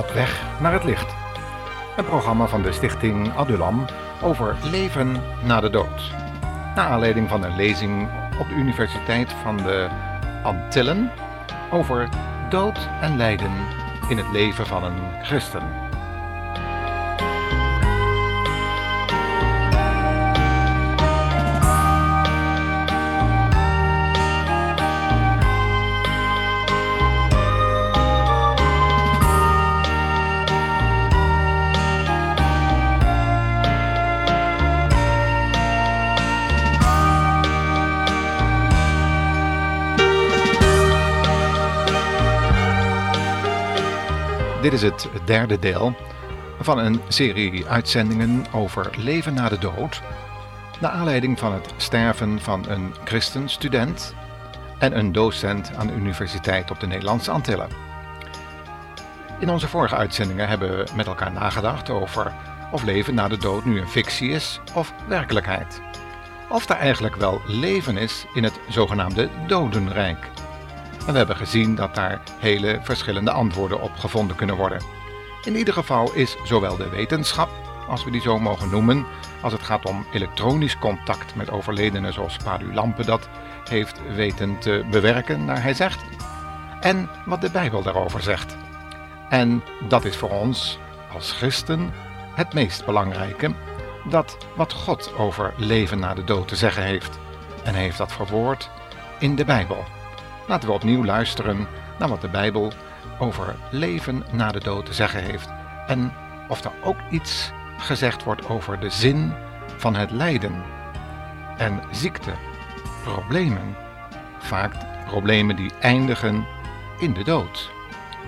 Op weg naar het licht. Een programma van de stichting Adulam over leven na de dood. Naar aanleiding van een lezing op de Universiteit van de Antillen over dood en lijden in het leven van een christen. Dit is het derde deel van een serie uitzendingen over leven na de dood. Naar aanleiding van het sterven van een christenstudent en een docent aan de Universiteit op de Nederlandse Antillen. In onze vorige uitzendingen hebben we met elkaar nagedacht over of leven na de dood nu een fictie is of werkelijkheid. Of er eigenlijk wel leven is in het zogenaamde dodenrijk. En we hebben gezien dat daar hele verschillende antwoorden op gevonden kunnen worden. In ieder geval is zowel de wetenschap, als we die zo mogen noemen, als het gaat om elektronisch contact met overledenen zoals Padu dat heeft weten te bewerken, naar hij zegt, en wat de Bijbel daarover zegt. En dat is voor ons als christen het meest belangrijke, dat wat God over leven na de dood te zeggen heeft. En hij heeft dat verwoord in de Bijbel. Laten we opnieuw luisteren naar wat de Bijbel over leven na de dood te zeggen heeft. En of er ook iets gezegd wordt over de zin van het lijden. En ziekte, problemen, vaak problemen die eindigen in de dood.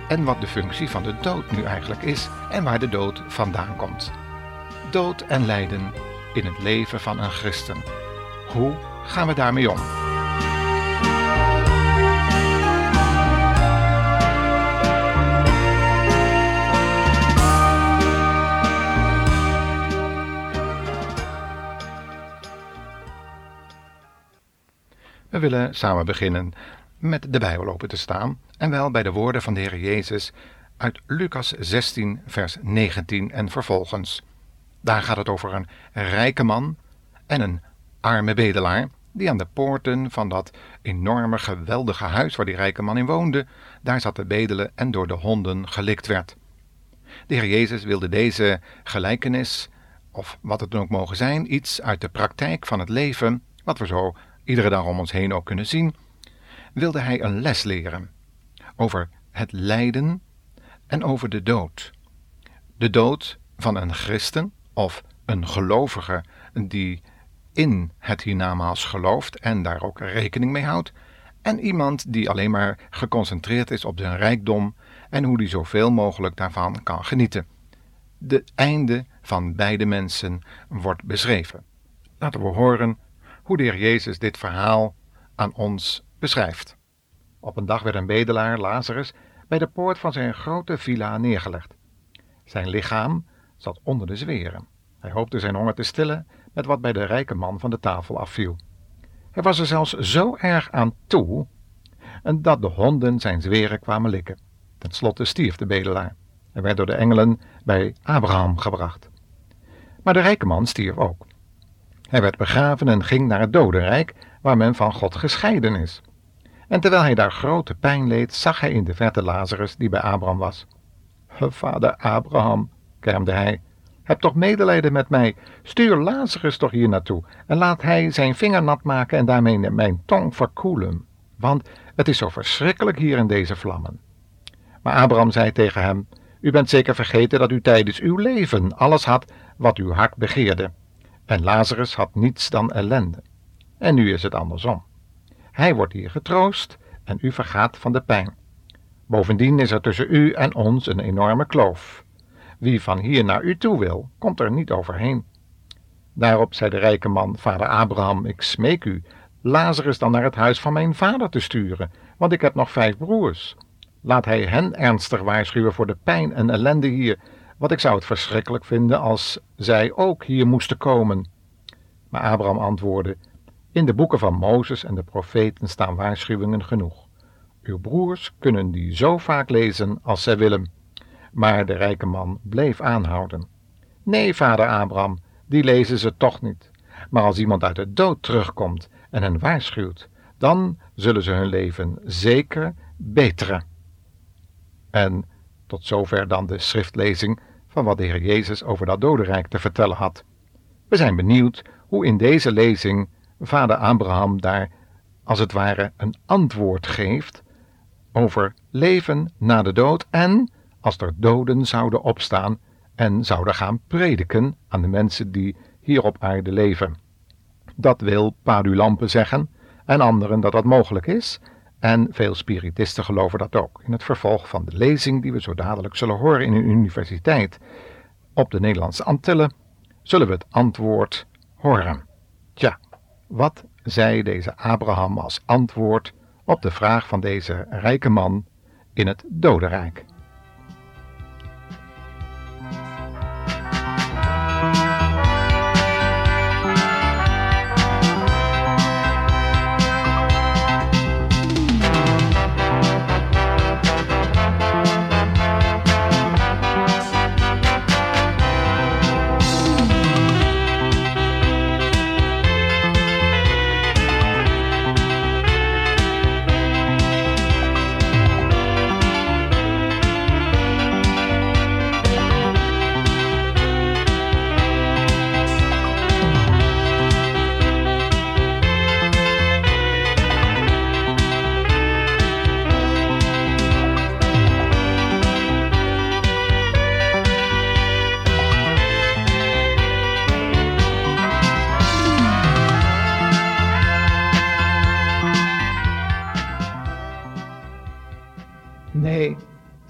En wat de functie van de dood nu eigenlijk is en waar de dood vandaan komt. Dood en lijden in het leven van een christen. Hoe gaan we daarmee om? We willen samen beginnen met de Bijbel open te staan en wel bij de woorden van de Heer Jezus uit Lucas 16, vers 19 en vervolgens. Daar gaat het over een rijke man en een arme bedelaar die aan de poorten van dat enorme geweldige huis waar die rijke man in woonde, daar zat te bedelen en door de honden gelikt werd. De Heer Jezus wilde deze gelijkenis, of wat het dan ook mogen zijn, iets uit de praktijk van het leven, wat we zo iedere dag om ons heen ook kunnen zien, wilde hij een les leren over het lijden en over de dood. De dood van een christen of een gelovige die in het hiernamaals gelooft en daar ook rekening mee houdt, en iemand die alleen maar geconcentreerd is op zijn rijkdom en hoe die zoveel mogelijk daarvan kan genieten. De einde van beide mensen wordt beschreven. Laten we horen hoe de Heer Jezus dit verhaal aan ons beschrijft. Op een dag werd een bedelaar, Lazarus, bij de poort van zijn grote villa neergelegd. Zijn lichaam zat onder de zweren. Hij hoopte zijn honger te stillen met wat bij de rijke man van de tafel afviel. Hij was er zelfs zo erg aan toe dat de honden zijn zweren kwamen likken. Ten slotte stierf de bedelaar. Hij werd door de engelen bij Abraham gebracht. Maar de rijke man stierf ook. Hij werd begraven en ging naar het dodenrijk, waar men van God gescheiden is. En terwijl hij daar grote pijn leed, zag hij in de verte Lazarus die bij Abraham was. Vader Abraham, kermde hij, heb toch medelijden met mij. Stuur Lazarus toch hier naartoe en laat hij zijn vinger nat maken en daarmee mijn tong verkoelen. Want het is zo verschrikkelijk hier in deze vlammen. Maar Abraham zei tegen hem: U bent zeker vergeten dat u tijdens uw leven alles had wat uw hart begeerde. En Lazarus had niets dan ellende. En nu is het andersom. Hij wordt hier getroost en u vergaat van de pijn. Bovendien is er tussen u en ons een enorme kloof. Wie van hier naar u toe wil, komt er niet overheen. Daarop zei de rijke man, vader Abraham, ik smeek u, Lazarus dan naar het huis van mijn vader te sturen, want ik heb nog vijf broers. Laat hij hen ernstig waarschuwen voor de pijn en ellende hier, want ik zou het verschrikkelijk vinden als zij ook hier moesten komen. Maar Abraham antwoordde, in de boeken van Mozes en de profeten staan waarschuwingen genoeg. Uw broers kunnen die zo vaak lezen als zij willen. Maar de rijke man bleef aanhouden. Nee, vader Abraham, die lezen ze toch niet. Maar als iemand uit de dood terugkomt en hen waarschuwt, dan zullen ze hun leven zeker beteren. En tot zover dan de schriftlezing van wat de Heer Jezus over dat dodenrijk te vertellen had. We zijn benieuwd hoe in deze lezing vader Abraham daar als het ware een antwoord geeft over leven na de dood en als er doden zouden opstaan en zouden gaan prediken aan de mensen die hier op aarde leven. Dat wil Padulampe zeggen en anderen dat dat mogelijk is en veel spiritisten geloven dat ook. In het vervolg van de lezing die we zo dadelijk zullen horen in een universiteit op de Nederlandse Antillen zullen we het antwoord horen. Tja, wat zei deze Abraham als antwoord op de vraag van deze rijke man in het dodenrijk?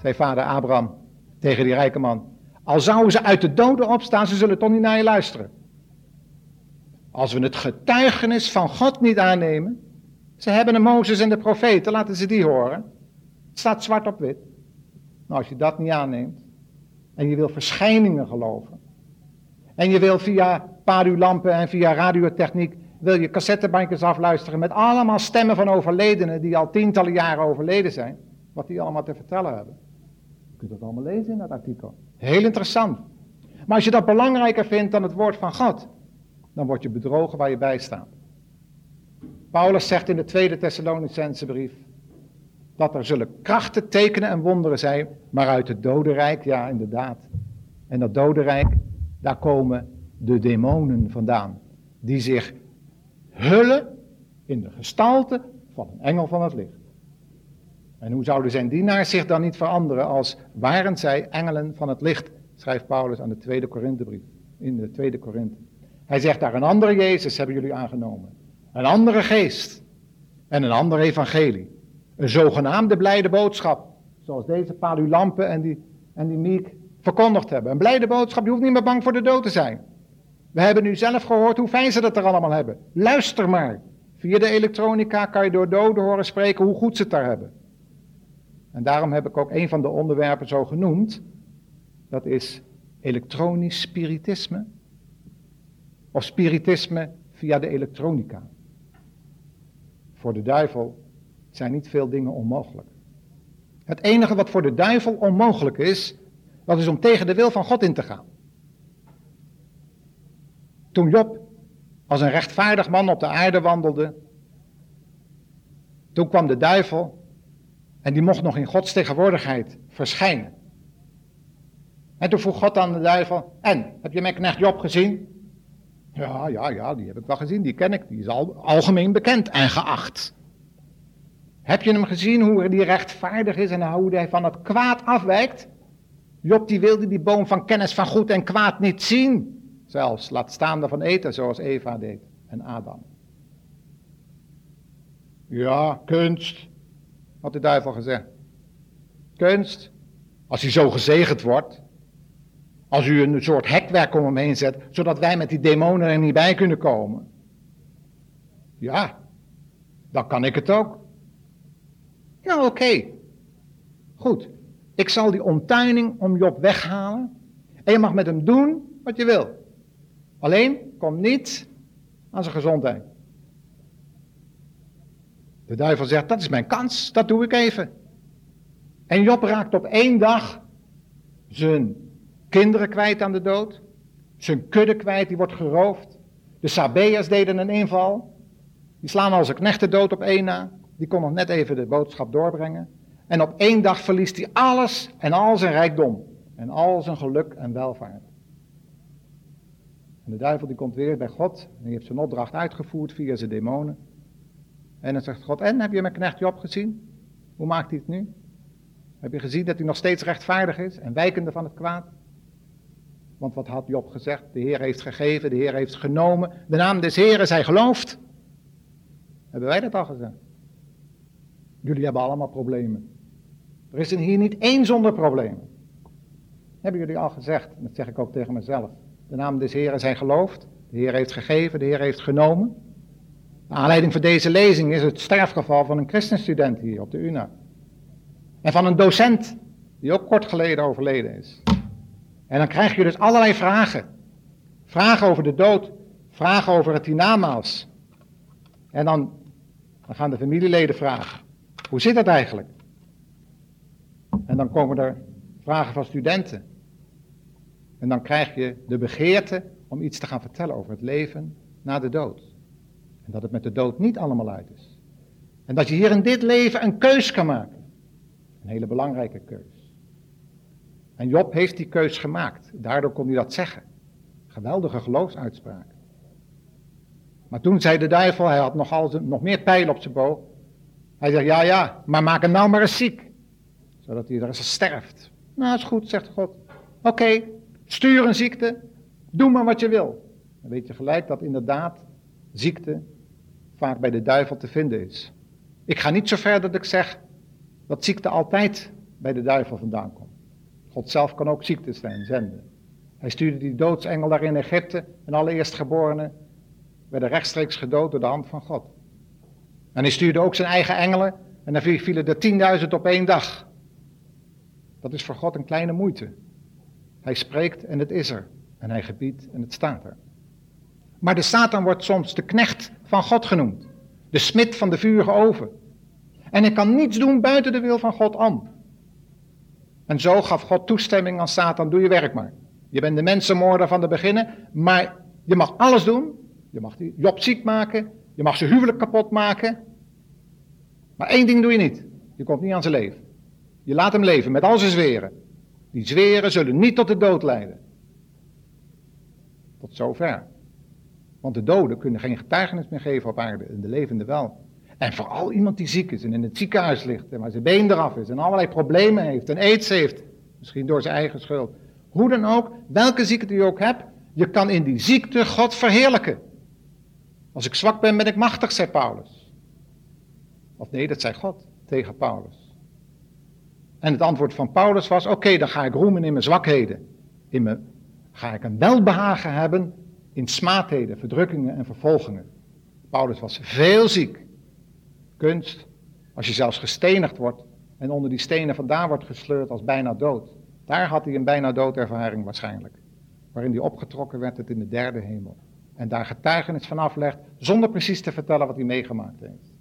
Zei vader Abraham tegen die rijke man. Al zouden ze uit de doden opstaan, ze zullen toch niet naar je luisteren. Als we het getuigenis van God niet aannemen, ze hebben de Mozes en de profeten, laten ze die horen. Het staat zwart op wit. Nou, als je dat niet aanneemt, en je wil verschijningen geloven, en je wil via padulampen en via radiotechniek, wil je cassettebandjes afluisteren met allemaal stemmen van overledenen die al tientallen jaren overleden zijn, wat die allemaal te vertellen hebben kunt dat allemaal lezen in dat artikel. Heel interessant. Maar als je dat belangrijker vindt dan het woord van God, dan word je bedrogen waar je bij staat. Paulus zegt in de tweede Thessalonicense brief, dat er zullen krachten, tekenen en wonderen zijn, maar uit het dodenrijk, ja inderdaad. En dat dodenrijk, daar komen de demonen vandaan, die zich hullen in de gestalte van een engel van het licht. En hoe zouden zijn dienaars zich dan niet veranderen als waren zij engelen van het licht, schrijft Paulus aan de tweede Korinthebrief, in de tweede Korinthe. Hij zegt daar een andere Jezus hebben jullie aangenomen, een andere geest en een ander evangelie. Een zogenaamde blijde boodschap, zoals deze Palulampen en die, en die Miek verkondigd hebben. Een blijde boodschap, je hoeft niet meer bang voor de dood te zijn. We hebben nu zelf gehoord hoe fijn ze dat er allemaal hebben. Luister maar. Via de elektronica kan je door doden horen spreken hoe goed ze het daar hebben. En daarom heb ik ook een van de onderwerpen zo genoemd. Dat is elektronisch spiritisme. Of spiritisme via de elektronica. Voor de duivel zijn niet veel dingen onmogelijk. Het enige wat voor de duivel onmogelijk is, dat is om tegen de wil van God in te gaan. Toen Job als een rechtvaardig man op de aarde wandelde, toen kwam de duivel en die mocht nog in Gods tegenwoordigheid verschijnen. En toen vroeg God aan de duivel, en, heb je mijn knecht Job gezien? Ja, ja, ja, die heb ik wel gezien, die ken ik, die is al, algemeen bekend en geacht. Heb je hem gezien hoe die rechtvaardig is en hoe hij van het kwaad afwijkt? Job die wilde die boom van kennis van goed en kwaad niet zien. Zelfs, laat staan ervan eten zoals Eva deed en Adam. Ja, kunst, had de duivel gezegd. Kunst, als hij zo gezegend wordt, als u een soort hekwerk om hem heen zet, zodat wij met die demonen er niet bij kunnen komen. Ja, dan kan ik het ook. Ja, oké. Goed, ik zal die omtuining om Job weghalen. En je mag met hem doen wat je wil. Alleen, kom niet aan zijn gezondheid. De duivel zegt, dat is mijn kans, dat doe ik even. En Job raakt op één dag zijn kinderen kwijt aan de dood. Zijn kudde kwijt, die wordt geroofd. De Sabeërs deden een inval. Die slaan al zijn knechten dood op één na. Die kon nog net even de boodschap doorbrengen. En op één dag verliest hij alles en al zijn rijkdom. En al zijn geluk en welvaart. En de duivel die komt weer bij God. En die heeft zijn opdracht uitgevoerd via zijn demonen. En dan zegt God, en heb je mijn knecht Job gezien? Hoe maakt hij het nu? Heb je gezien dat hij nog steeds rechtvaardig is en wijkende van het kwaad? Want wat had Job gezegd? De Heer heeft gegeven, de Heer heeft genomen. De naam des Heeren zij gelooft. Hebben wij dat al gezegd? Jullie hebben allemaal problemen. Er is hier niet één zonder problemen. Hebben jullie al gezegd, dat zeg ik ook tegen mezelf. De naam des Heeren zij gelooft. De Heer heeft gegeven, de Heer heeft genomen. De aanleiding voor deze lezing is het sterfgeval van een christenstudent hier op de UNA. En van een docent die ook kort geleden overleden is. En dan krijg je dus allerlei vragen. Vragen over de dood, vragen over het hiernamaals. En dan, dan gaan de familieleden vragen. Hoe zit dat eigenlijk? En dan komen er vragen van studenten. En dan krijg je de begeerte om iets te gaan vertellen over het leven na de dood. En dat het met de dood niet allemaal uit is. En dat je hier in dit leven een keus kan maken. Een hele belangrijke keus. En Job heeft die keus gemaakt. Daardoor kon hij dat zeggen. Geweldige geloofsuitspraak. Maar toen zei de duivel, hij had nog, alles, nog meer pijlen op zijn boog. Hij zegt, ja, ja, maar maak hem nou maar eens ziek. Zodat hij er eens sterft. Nou, is goed, zegt God. Oké, stuur een ziekte. Doe maar wat je wil. Dan weet je gelijk dat inderdaad ziekte vaak bij de duivel te vinden is. Ik ga niet zo ver dat ik zeg dat ziekte altijd bij de duivel vandaan komt. God zelf kan ook ziektes zenden. Hij stuurde die doodsengel daar in Egypte en alle eerstgeborenen werden rechtstreeks gedood door de hand van God. En hij stuurde ook zijn eigen engelen en dan vielen er tienduizend op één dag. Dat is voor God een kleine moeite. Hij spreekt en het is er. En hij gebiedt en het staat er. Maar de Satan wordt soms de knecht van God genoemd. De smid van de vurige oven. En hij kan niets doen buiten de wil van God om. En zo gaf God toestemming aan Satan, doe je werk maar. Je bent de mensenmoorder van de beginnen, maar je mag alles doen. Je mag Job ziek maken, je mag zijn huwelijk kapot maken. Maar één ding doe je niet. Je komt niet aan zijn leven. Je laat hem leven met al zijn zweren. Die zweren zullen niet tot de dood leiden. Tot zover. Want de doden kunnen geen getuigenis meer geven op aarde en de levenden wel. En vooral iemand die ziek is en in het ziekenhuis ligt en waar zijn been eraf is en allerlei problemen heeft en aids heeft. Misschien door zijn eigen schuld. Hoe dan ook, welke ziekte je ook hebt, je kan in die ziekte God verheerlijken. Als ik zwak ben, ben ik machtig, zei Paulus. Of nee, dat zei God tegen Paulus. En het antwoord van Paulus was: Oké, dan ga ik roemen in mijn zwakheden. In mijn, ga ik een welbehagen hebben in smaadheden, verdrukkingen en vervolgingen. Paulus was veel ziek. Kunst, als je zelfs gestenigd wordt en onder die stenen vandaan wordt gesleurd als bijna dood. Daar had hij een bijna doodervaring waarschijnlijk. Waarin hij opgetrokken werd tot in de derde hemel. En daar getuigenis van aflegt zonder precies te vertellen wat hij meegemaakt heeft.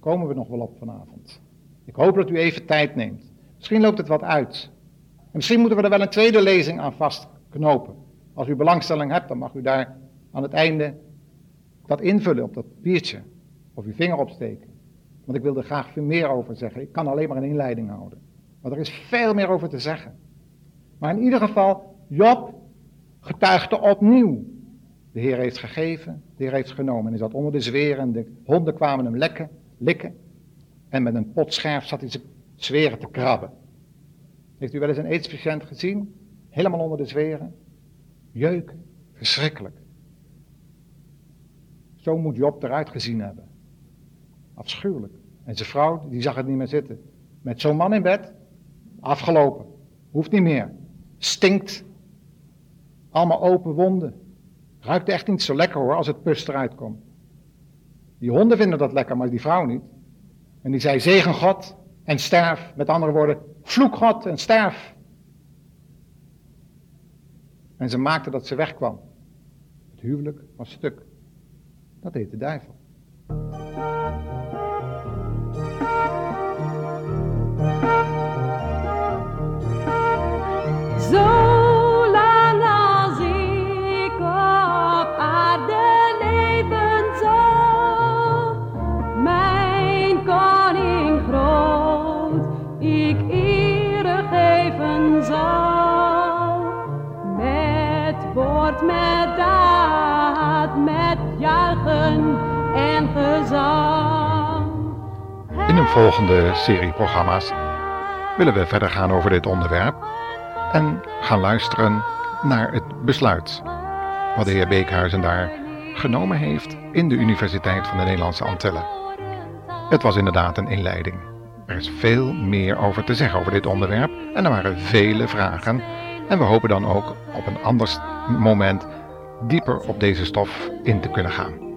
Komen we nog wel op vanavond. Ik hoop dat u even tijd neemt. Misschien loopt het wat uit. En misschien moeten we er wel een tweede lezing aan vastknopen. Als u belangstelling hebt, dan mag u daar aan het einde dat invullen op dat papiertje. Of uw vinger opsteken. Want ik wil er graag veel meer over zeggen. Ik kan alleen maar een inleiding houden. Maar er is veel meer over te zeggen. Maar in ieder geval, Job getuigde opnieuw. De Heer heeft gegeven, de Heer heeft genomen. En hij zat onder de zweren en de honden kwamen hem lekken, likken. En met een pot scherf zat hij zijn zweren te krabben. Heeft u wel eens een aidspatiënt gezien? Helemaal onder de zweren. Jeuken, verschrikkelijk. Zo moet Job eruit gezien hebben. Afschuwelijk. En zijn vrouw, die zag het niet meer zitten. Met zo'n man in bed, afgelopen. Hoeft niet meer. Stinkt. Allemaal open wonden. Ruikt echt niet zo lekker hoor, als het pus eruit komt. Die honden vinden dat lekker, maar die vrouw niet. En die zei, zegen God en sterf. Met andere woorden, vloek God en sterf. En ze maakte dat ze wegkwam. Het huwelijk was stuk. Dat heet de duivel. Serie programma's willen we verder gaan over dit onderwerp en gaan luisteren naar het besluit wat de heer Beekhuizen daar genomen heeft in de Universiteit van de Nederlandse Antillen. Het was inderdaad een inleiding. Er is veel meer over te zeggen over dit onderwerp en er waren vele vragen. En we hopen dan ook op een ander moment dieper op deze stof in te kunnen gaan.